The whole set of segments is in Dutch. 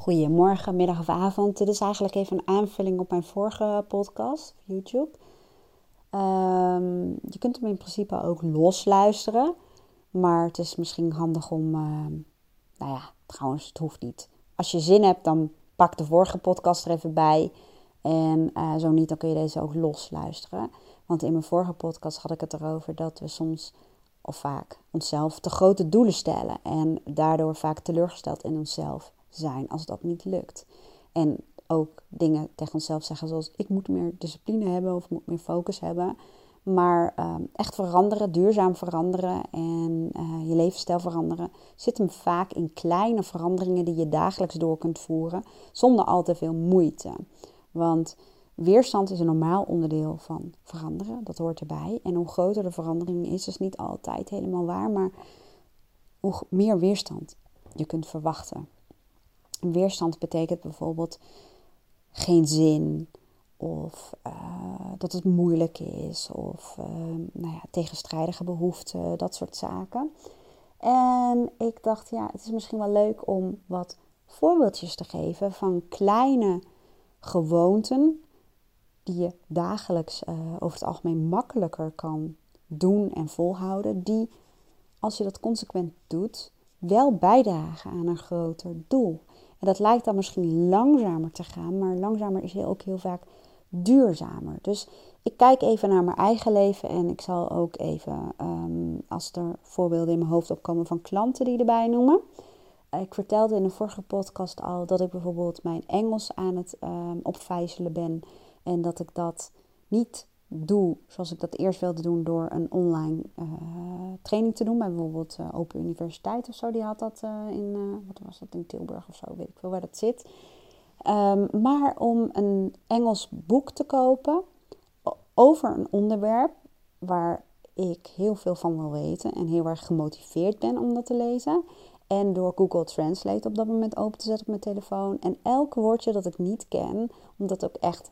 Goedemorgen, middag of avond. Dit is eigenlijk even een aanvulling op mijn vorige podcast YouTube. Ehm, je kunt hem in principe ook losluisteren. Maar het is misschien handig om. Ehm, nou ja, trouwens, het hoeft niet. Als je zin hebt, dan pak de vorige podcast er even bij. En uh, zo niet, dan kun je deze ook losluisteren. Want in mijn vorige podcast had ik het erover dat we soms of vaak onszelf te grote doelen stellen. En daardoor vaak teleurgesteld in onszelf zijn als dat niet lukt. En ook dingen tegen onszelf zeggen zoals ik moet meer discipline hebben of moet meer focus hebben. Maar ehm, echt veranderen, duurzaam veranderen en uh, je levensstijl veranderen zit hem vaak in kleine veranderingen die je dagelijks door kunt voeren zonder al te veel moeite. Want weerstand is een normaal onderdeel van veranderen, dat hoort erbij. En hoe groter de verandering is, is niet altijd helemaal waar, maar hoe meer weerstand je kunt verwachten. Weerstand betekent bijvoorbeeld geen zin of uh, dat het moeilijk is of uh, nou ja, tegenstrijdige behoeften, dat soort zaken. En ik dacht, ja, het is misschien wel leuk om wat voorbeeldjes te geven van kleine gewoonten die je dagelijks uh, over het algemeen makkelijker kan doen en volhouden, die als je dat consequent doet, wel bijdragen aan een groter doel. En dat lijkt dan misschien langzamer te gaan, maar langzamer is ook heel vaak duurzamer. Dus ik kijk even naar mijn eigen leven en ik zal ook even, um, als er voorbeelden in mijn hoofd opkomen van klanten die erbij noemen. Ik vertelde in de vorige podcast al dat ik bijvoorbeeld mijn Engels aan het um, opvijzelen ben. En dat ik dat niet doe zoals ik dat eerst wilde doen door een online uh, training te doen. Bij bijvoorbeeld uh, Open Universiteit of zo. Die had dat uh, in, wat was dat, in Tilburg of zo, weet ik veel waar dat zit. Um, maar om een Engels boek te kopen over een onderwerp waar ik heel veel van wil weten en heel erg gemotiveerd ben om dat te lezen. En door Google Translate op dat moment open te zetten op mijn telefoon. En elk woordje dat ik niet ken, om dat ook echt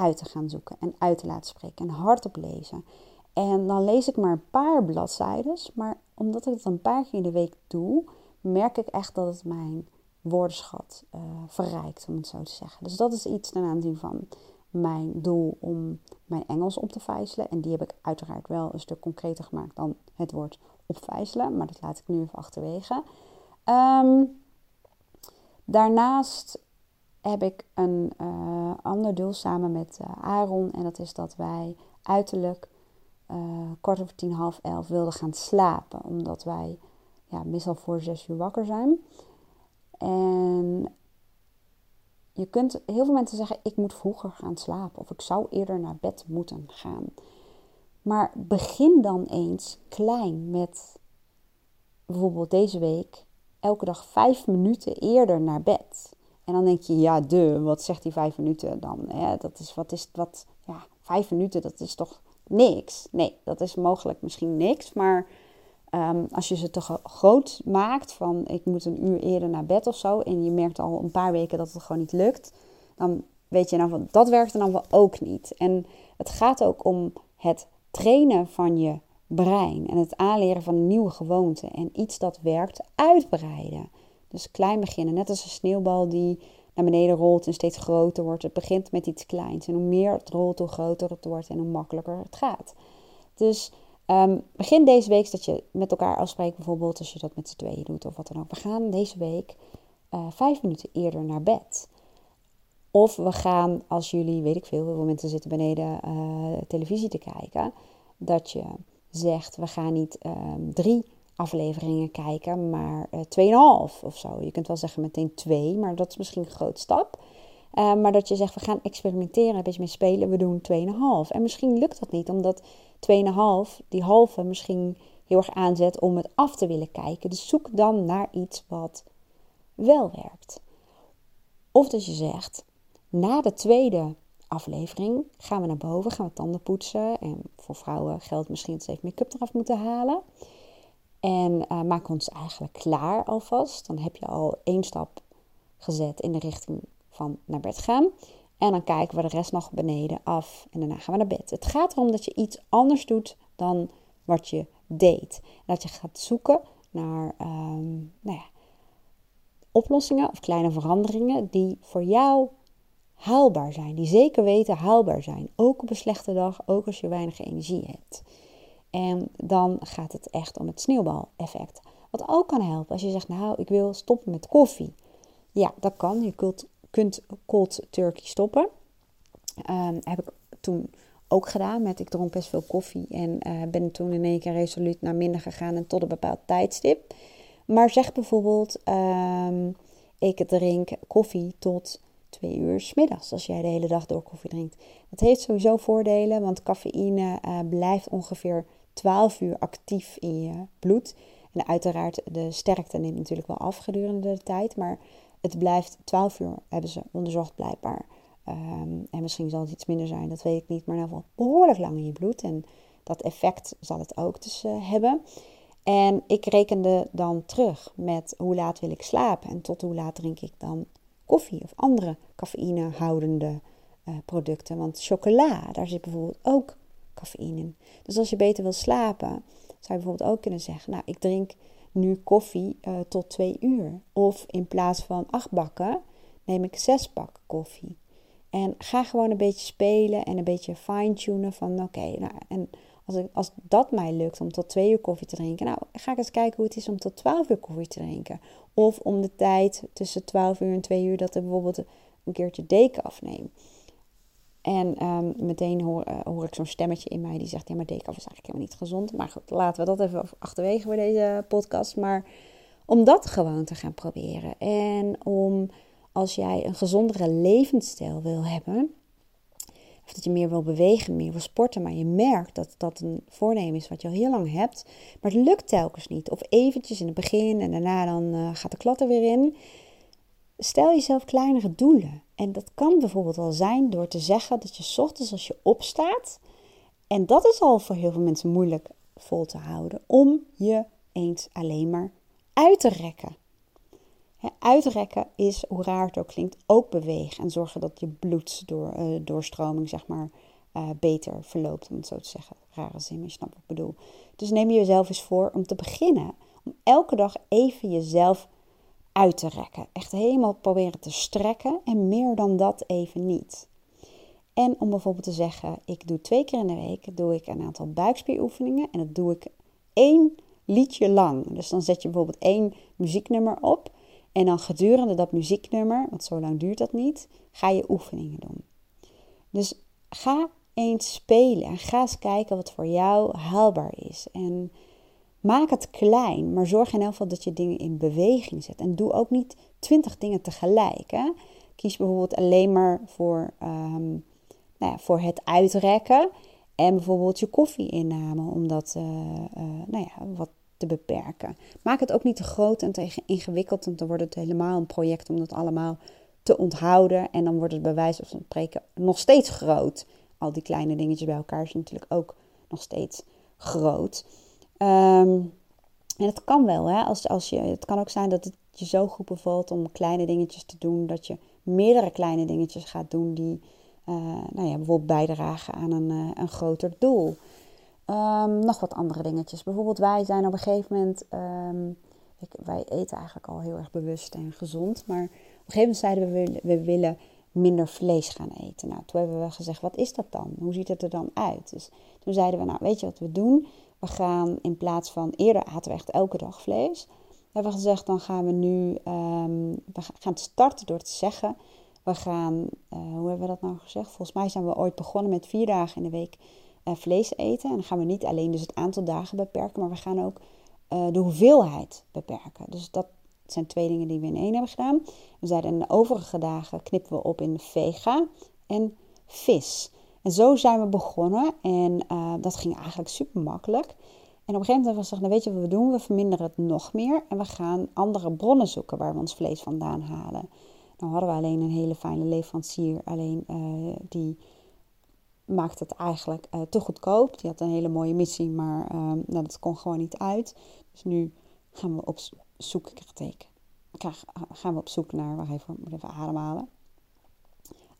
uit te gaan zoeken en uit te laten spreken en hardop lezen. En dan lees ik maar een paar bladzijden, maar omdat ik het een paar keer in de week doe, merk ik echt dat het mijn woordenschat uh, verrijkt, om het zo te zeggen. Dus dat is iets ten aanzien van mijn doel om mijn Engels op te vijzelen. En die heb ik uiteraard wel een stuk concreter gemaakt dan het woord opvijzelen, maar dat laat ik nu even achterwege. Um, daarnaast heb ik een uh, ander doel samen met uh, Aaron. En dat is dat wij uiterlijk uh, kwart over tien, half elf wilden gaan slapen. Omdat wij ja, meestal voor zes uur wakker zijn. En je kunt heel veel mensen zeggen: ik moet vroeger gaan slapen. Of ik zou eerder naar bed moeten gaan. Maar begin dan eens klein met bijvoorbeeld deze week elke dag vijf minuten eerder naar bed. En dan denk je, ja, de, wat zegt die vijf minuten dan? Hè? Dat is, wat is, wat, ja, vijf minuten, dat is toch niks? Nee, dat is mogelijk misschien niks, maar um, als je ze te groot maakt, van ik moet een uur eerder naar bed of zo, en je merkt al een paar weken dat het gewoon niet lukt, dan weet je nou van, dat werkt dan wel ook niet. En het gaat ook om het trainen van je brein en het aanleren van nieuwe gewoonten en iets dat werkt uitbreiden. Dus klein beginnen, net als een sneeuwbal die naar beneden rolt en steeds groter wordt. Het begint met iets kleins. En hoe meer het rolt, hoe groter het wordt en hoe makkelijker het gaat. Dus um, begin deze week dat je met elkaar afspreekt, bijvoorbeeld als je dat met z'n tweeën doet of wat dan ook. We gaan deze week uh, vijf minuten eerder naar bed. Of we gaan, als jullie, weet ik veel, heel veel mensen zitten beneden uh, televisie te kijken, dat je zegt, we gaan niet um, drie afleveringen kijken, maar uh, 2,5 of zo. Je kunt wel zeggen meteen 2, maar dat is misschien een grote stap. Uh, maar dat je zegt, we gaan experimenteren, een beetje mee spelen, we doen 2,5. En misschien lukt dat niet, omdat 2,5, die halve, misschien heel erg aanzet om het af te willen kijken. Dus zoek dan naar iets wat wel werkt. Of dat je zegt, na de tweede aflevering gaan we naar boven, gaan we tanden poetsen. En voor vrouwen geldt misschien dat ze even make-up eraf moeten halen. En uh, maak ons eigenlijk klaar alvast. Dan heb je al één stap gezet in de richting van naar bed gaan. En dan kijken we de rest nog beneden af en daarna gaan we naar bed. Het gaat erom dat je iets anders doet dan wat je deed. Dat je gaat zoeken naar um, nou ja, oplossingen of kleine veranderingen die voor jou haalbaar zijn. Die zeker weten haalbaar zijn. Ook op een slechte dag, ook als je weinig energie hebt. En dan gaat het echt om het sneeuwbaleffect. Wat ook kan helpen als je zegt, nou, ik wil stoppen met koffie. Ja, dat kan. Je kunt, kunt cold turkey stoppen. Um, heb ik toen ook gedaan met, ik dronk best veel koffie en uh, ben toen in één keer resoluut naar minder gegaan en tot een bepaald tijdstip. Maar zeg bijvoorbeeld, um, ik drink koffie tot twee uur s middags als jij de hele dag door koffie drinkt. Dat heeft sowieso voordelen, want cafeïne uh, blijft ongeveer 12 uur actief in je bloed. En uiteraard, de sterkte neemt natuurlijk wel af gedurende de tijd, maar het blijft 12 uur, hebben ze onderzocht blijkbaar. Um, en misschien zal het iets minder zijn, dat weet ik niet, maar in ieder geval behoorlijk lang in je bloed. En dat effect zal het ook dus uh, hebben. En ik rekende dan terug met hoe laat wil ik slapen en tot hoe laat drink ik dan koffie of andere cafeïnehoudende uh, producten. Want chocola, daar zit bijvoorbeeld ook Dus als je beter wil slapen, zou je bijvoorbeeld ook kunnen zeggen: Nou, ik drink nu koffie uh, tot twee uur. Of in plaats van acht bakken, neem ik zes bakken koffie. En ga gewoon een beetje spelen en een beetje fine-tunen van oké, nou, en als, ik, als dat mij lukt om tot twee uur koffie te drinken, nou ga ik eens kijken hoe het is om tot twaalf uur koffie te drinken. Of om de tijd tussen twaalf uur en twee uur dat ik bijvoorbeeld een keertje deken afneem. En um, meteen hoor, uh, hoor ik zo'n stemmetje in mij die zegt: Ja, maar dekaf is eigenlijk helemaal niet gezond. Maar goed, laten we dat even achterwege voor deze podcast. Maar om dat gewoon te gaan proberen. En om als jij een gezondere levensstijl wil hebben, of dat je meer wil bewegen, meer wil sporten, maar je merkt dat dat een voornemen is wat je al heel lang hebt, maar het lukt telkens niet. Of eventjes in het begin en daarna dan uh, gaat de klat er weer in. Stel jezelf kleinere doelen. En dat kan bijvoorbeeld al zijn door te zeggen dat je ochtends als je opstaat, en dat is al voor heel veel mensen moeilijk vol te houden, om je eens alleen maar uit te rekken. uitrekken is, hoe raar het ook klinkt, ook bewegen en zorgen dat je bloedsdoorstroming uh, zeg maar, uh, beter verloopt, om het zo te zeggen. Rare zin, je snapt wat ik bedoel. Dus neem jezelf eens voor om te beginnen, om elke dag even jezelf uit te rekken. Echt helemaal proberen te strekken en meer dan dat even niet. En om bijvoorbeeld te zeggen, ik doe twee keer in de week doe ik een aantal buikspieroefeningen en dat doe ik één liedje lang. Dus dan zet je bijvoorbeeld één muzieknummer op en dan gedurende dat muzieknummer, want zo lang duurt dat niet, ga je oefeningen doen. Dus ga eens spelen en ga eens kijken wat voor jou haalbaar is. En Maak het klein, maar zorg in elk geval dat je dingen in beweging zet. En doe ook niet twintig dingen tegelijk. Hè? Kies bijvoorbeeld alleen maar voor, um, nou ja, voor het uitrekken. En bijvoorbeeld je koffieinname, om dat uh, uh, nou ja, wat te beperken. Maak het ook niet te groot en te ingewikkeld, want dan wordt het helemaal een project om dat allemaal te onthouden. En dan wordt het bij wijze van spreken nog steeds groot. Al die kleine dingetjes bij elkaar zijn natuurlijk ook nog steeds groot. Um, en het kan wel, hè? Als, als je, het kan ook zijn dat het je zo goed bevalt om kleine dingetjes te doen, dat je meerdere kleine dingetjes gaat doen die uh, nou ja, bijvoorbeeld bijdragen aan een, uh, een groter doel. Um, nog wat andere dingetjes. Bijvoorbeeld, wij zijn op een gegeven moment. Um, ik, wij eten eigenlijk al heel erg bewust en gezond. Maar op een gegeven moment zeiden we: we, we willen minder vlees gaan eten. Nou, toen hebben we gezegd: wat is dat dan? Hoe ziet het er dan uit? Dus toen zeiden we: Nou, weet je wat we doen? We gaan in plaats van eerder aten we echt elke dag vlees. Hebben we gezegd, dan gaan we nu um, we gaan starten door te zeggen. We gaan, uh, hoe hebben we dat nou gezegd? Volgens mij zijn we ooit begonnen met vier dagen in de week uh, vlees eten. En dan gaan we niet alleen dus het aantal dagen beperken, maar we gaan ook uh, de hoeveelheid beperken. Dus dat zijn twee dingen die we in één hebben gedaan. We zeiden, de overige dagen knippen we op in vega en vis. En zo zijn we begonnen en uh, dat ging eigenlijk super makkelijk. En op een gegeven moment we gezegd, nou weet je wat we doen? We verminderen het nog meer en we gaan andere bronnen zoeken waar we ons vlees vandaan halen. Nou hadden we alleen een hele fijne leverancier, alleen uh, die maakte het eigenlijk uh, te goedkoop. Die had een hele mooie missie, maar nou, dat kon gewoon niet uit. Dus nu gaan we op zoek, ik. Gaan we op zoek naar, wacht even, moet even ademhalen.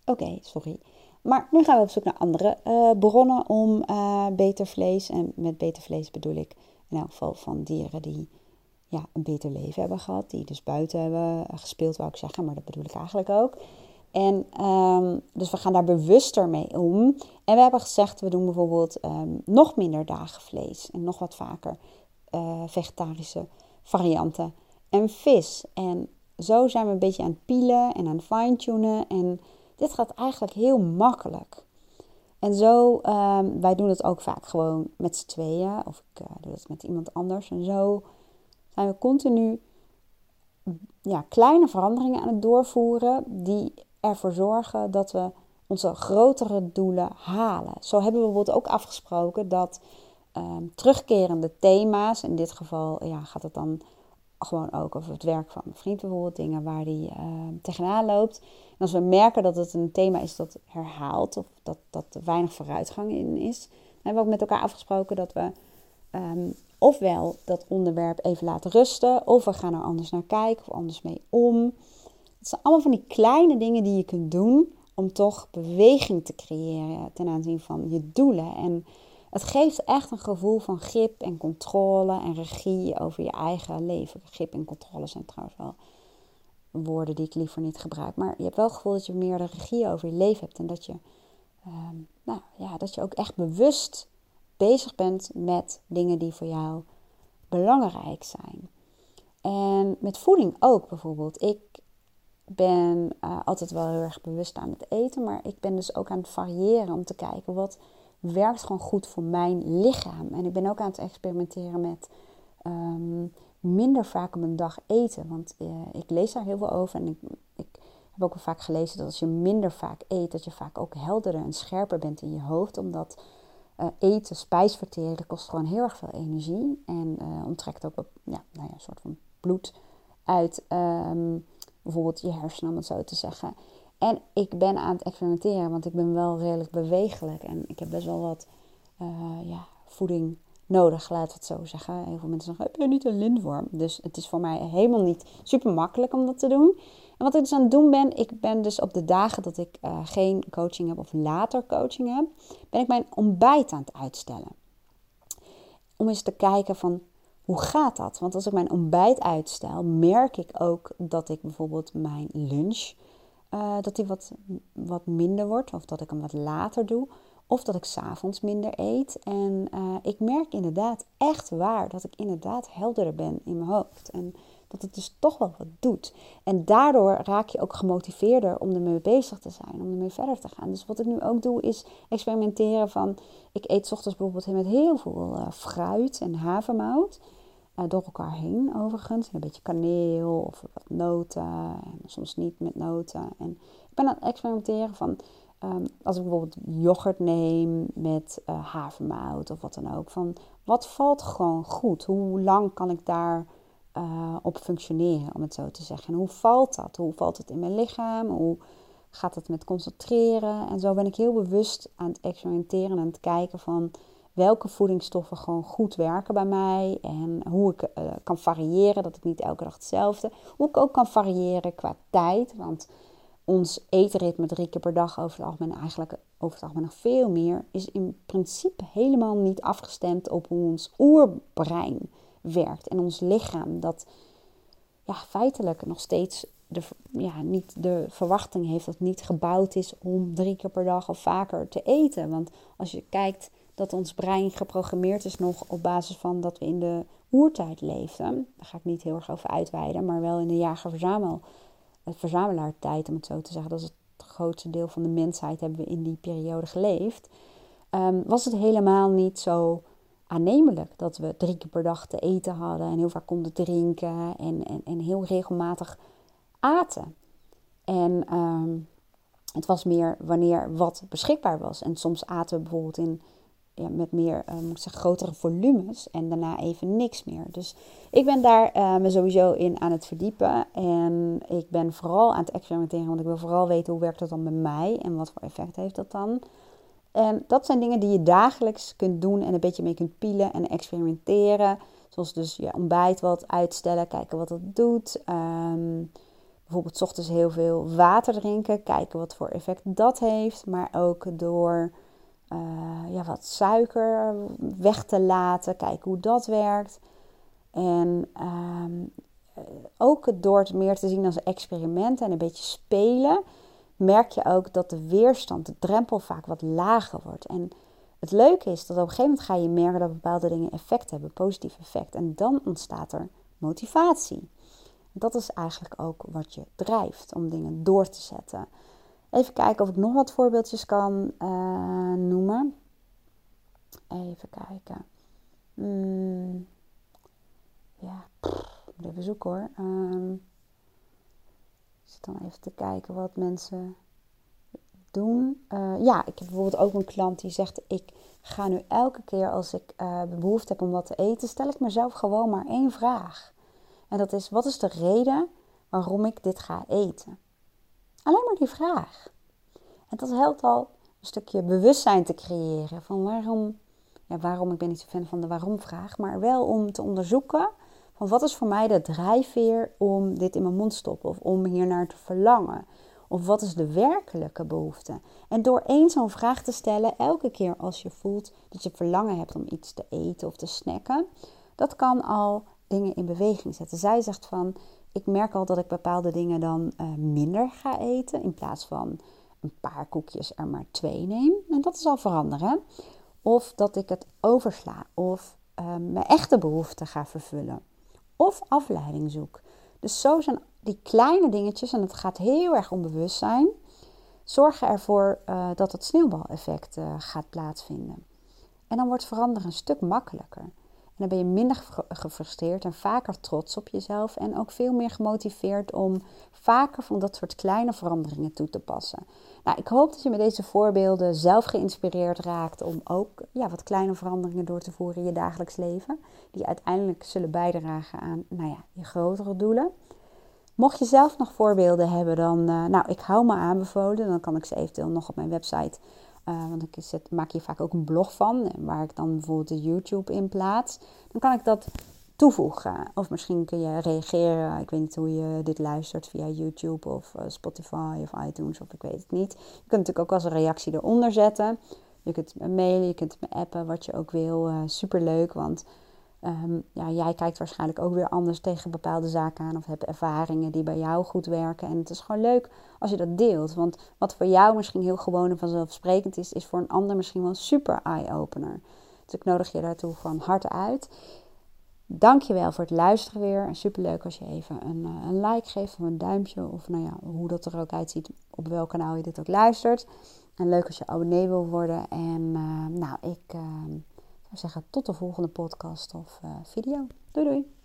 Oké, sorry. Maar nu gaan we op zoek naar andere uh, bronnen om uh, beter vlees. En met beter vlees bedoel ik in elk geval van dieren die ja, een beter leven hebben gehad. Die dus buiten hebben gespeeld, wou ik zeggen. Maar dat bedoel ik eigenlijk ook. En ehm, dus we gaan daar bewuster mee om. En we hebben gezegd, we doen bijvoorbeeld ehm, nog minder dagen vlees. En nog wat vaker uh, vegetarische varianten. En vis. En zo zijn we een beetje aan het pielen en aan het fine-tunen. En dit gaat eigenlijk heel makkelijk. En zo, um, wij doen het ook vaak gewoon met z'n tweeën. Of ik uh, doe het met iemand anders. En zo zijn we continu ja, kleine veranderingen aan het doorvoeren. Die ervoor zorgen dat we onze grotere doelen halen. Zo hebben we bijvoorbeeld ook afgesproken dat um, terugkerende thema's, in dit geval ja, gaat het dan gewoon ook over het werk van mijn vriend bijvoorbeeld, dingen waar hij uh, tegenaan loopt. En als we merken dat het een thema is dat herhaalt of dat, dat er weinig vooruitgang in is, dan hebben we ook met elkaar afgesproken dat we um, ofwel dat onderwerp even laten rusten, of we gaan er anders naar kijken of anders mee om. Het zijn allemaal van die kleine dingen die je kunt doen om toch beweging te creëren ten aanzien van je doelen. En het geeft echt een gevoel van grip en controle en regie over je eigen leven. Grip en controle zijn trouwens wel woorden die ik liever niet gebruik. Maar je hebt wel het gevoel dat je meer de regie over je leven hebt. En dat je, ehm, nou, ja, dat je ook echt bewust bezig bent met dingen die voor jou belangrijk zijn. En met voeding ook bijvoorbeeld. Ik ben uh, altijd wel heel erg bewust aan het eten, maar ik ben dus ook aan het variëren om te kijken wat werkt gewoon goed voor mijn lichaam. En ik ben ook aan het experimenteren met um, minder vaak op een dag eten. Want uh, ik lees daar heel veel over en ik, ik heb ook wel vaak gelezen dat als je minder vaak eet, dat je vaak ook helderder en scherper bent in je hoofd. Omdat uh, eten, spijs verteren, kost gewoon heel erg veel energie. En uh, onttrekt ook ja, nou ja, een soort van bloed uit um, bijvoorbeeld je hersenen, om het zo te zeggen. En ik ben aan het experimenteren, want ik ben wel redelijk bewegelijk. En ik heb best wel wat uh, ja, voeding nodig, we het zo zeggen. Heel veel mensen zeggen, heb je niet een lindworm? Dus het is voor mij helemaal niet super makkelijk om dat te doen. En wat ik dus aan het doen ben, ik ben dus op de dagen dat ik uh, geen coaching heb of later coaching heb, ben ik mijn ontbijt aan het uitstellen. Om eens te kijken van, hoe gaat dat? Want als ik mijn ontbijt uitstel, merk ik ook dat ik bijvoorbeeld mijn lunch uh, dat die wat, wat minder wordt. Of dat ik hem wat later doe. Of dat ik s'avonds minder eet. En uh, ik merk inderdaad echt waar dat ik inderdaad helderder ben in mijn hoofd. En dat het dus toch wel wat doet. En daardoor raak je ook gemotiveerder om ermee bezig te zijn, om ermee verder te gaan. Dus wat ik nu ook doe is experimenteren van, ik eet ochtends bijvoorbeeld met heel veel uh, fruit en havermout. Uh, door elkaar heen overigens. Een beetje kaneel of wat noten. En soms niet met noten. En ik ben aan het experimenteren van... Um, als ik bijvoorbeeld yoghurt neem met uh, havermout of wat dan ook. Van wat valt gewoon goed? Hoe lang kan ik daar uh, op functioneren, om het zo te zeggen? En hoe valt dat? Hoe valt het in mijn lichaam? Hoe gaat het met concentreren? En zo ben ik heel bewust aan het experimenteren en aan het kijken van welke voedingsstoffen gewoon goed werken bij mij. En hoe ik uh, kan variëren, dat ik niet elke dag hetzelfde. Hoe ik ook kan variëren qua tijd. Want ons eetritme drie keer per dag over het algemeen, eigenlijk over het algemeen nog veel meer, is in principe helemaal niet afgestemd op hoe ons oerbrein werkt. En ons lichaam, dat ja, feitelijk nog steeds de, ja, niet de verwachting heeft dat het niet gebouwd is om drie keer per dag of vaker te eten. Want als je kijkt dat ons brein geprogrammeerd is nog op basis van dat we in de oertijd leefden. Daar ga ik niet heel erg over uitweiden, maar wel in de jager-verzamel, het verzamelaartijd om het zo te zeggen. Dat is het grootste deel van de mensheid hebben we in die periode geleefd. Um, was het helemaal niet zo aannemelijk dat we drie keer per dag te eten hadden en heel vaak konden drinken en, en, en heel regelmatig aten. En um, het was meer wanneer wat beschikbaar was. En soms aten we bijvoorbeeld in ja, met meer, uh, moet ik zeggen, grotere volumes en daarna even niks meer. Dus ik ben daar uh, me sowieso in aan het verdiepen en ik ben vooral aan het experimenteren, want ik wil vooral weten hoe werkt dat dan bij mij en wat voor effect heeft dat dan. En dat zijn dingen die je dagelijks kunt doen en een beetje mee kunt pielen en experimenteren. Zoals dus je ontbijt wat uitstellen, kijken wat dat doet. Um, bijvoorbeeld ochtends heel veel water drinken, kijken wat voor effect dat heeft. Maar ook door uh, ja, wat suiker weg te laten. Kijken hoe dat werkt. En ehm, ook door het meer te zien als experiment en een beetje spelen, merk je ook dat de weerstand, de drempel vaak wat lager wordt. En het leuke is dat op een gegeven moment ga je merken dat bepaalde dingen effect hebben, positief effect. En dan ontstaat er motivatie. Dat is eigenlijk ook wat je drijft om dingen door te zetten. Even kijken of ik nog wat voorbeeldjes kan uh, noemen. Even kijken. Hmm. Ja, moet even zoeken hoor. Um, ik zit dan even te kijken wat mensen doen. Uh, ja, ik heb bijvoorbeeld ook een klant die zegt: Ik ga nu elke keer als ik uh, behoefte heb om wat te eten, stel ik mezelf gewoon maar één vraag. En dat is: Wat is de reden waarom ik dit ga eten? Alleen maar die vraag. En dat helpt al een stukje bewustzijn te creëren van waarom, ja, waarom, ik ben niet zo fan van de waarom-vraag, maar wel om te onderzoeken van wat is voor mij de drijfveer om dit in mijn mond te stoppen of om hier naar te verlangen. Of wat is de werkelijke behoefte? En door één zo'n vraag te stellen, elke keer als je voelt dat je verlangen hebt om iets te eten of te snacken, dat kan al dingen in beweging zetten. Zij zegt van, ik merk al dat ik bepaalde dingen dan uh, minder ga eten in plaats van een paar koekjes er maar twee neem. En dat is al veranderen. Of dat ik het oversla of uh, mijn echte behoeften ga vervullen. Of afleiding zoek. Dus zo zijn die kleine dingetjes, en het gaat heel erg om bewustzijn, zorgen ervoor uh, dat het sneeuwbaleffect uh, gaat plaatsvinden. En dan wordt veranderen een stuk makkelijker. Dan ben je minder gefrustreerd en vaker trots op jezelf. En ook veel meer gemotiveerd om vaker van dat soort kleine veranderingen toe te passen. Nou, ik hoop dat je met deze voorbeelden zelf geïnspireerd raakt om ook ja, wat kleine veranderingen door te voeren in je dagelijks leven. Die uiteindelijk zullen bijdragen aan nou ja, je grotere doelen. Mocht je zelf nog voorbeelden hebben, dan, uh, nou, ik hou me aanbevolen. Dan kan ik ze eventueel nog op mijn website, uh, want ik maak hier vaak ook een blog van, waar ik dan bijvoorbeeld de YouTube in plaats. Dan kan ik dat toevoegen. Of misschien kun je reageren. Ik weet niet hoe je dit luistert via YouTube of uh, Spotify of iTunes of ik weet het niet. Je kunt natuurlijk ook als een reactie eronder zetten. Je kunt me mailen, je kunt me appen, wat je ook wil. Super leuk, want um, ja, jij kijkt waarschijnlijk ook weer anders tegen bepaalde zaken aan of hebt ervaringen die bij jou goed werken. En het is gewoon leuk als je dat deelt. Want wat voor jou misschien heel gewoon en vanzelfsprekend is, is voor een ander misschien wel een super eye-opener. Dus ik nodig je daartoe van harte uit. Dankjewel voor het luisteren weer. En superleuk als je even een, eh, een like geeft of een duimpje. Of nou ja, hoe dat er ook uitziet, op welk kanaal je dit ook luistert. En leuk als je abonnee wil worden. En uh, nou, ik zou zeggen tot de volgende podcast of uh, video. Doei doei!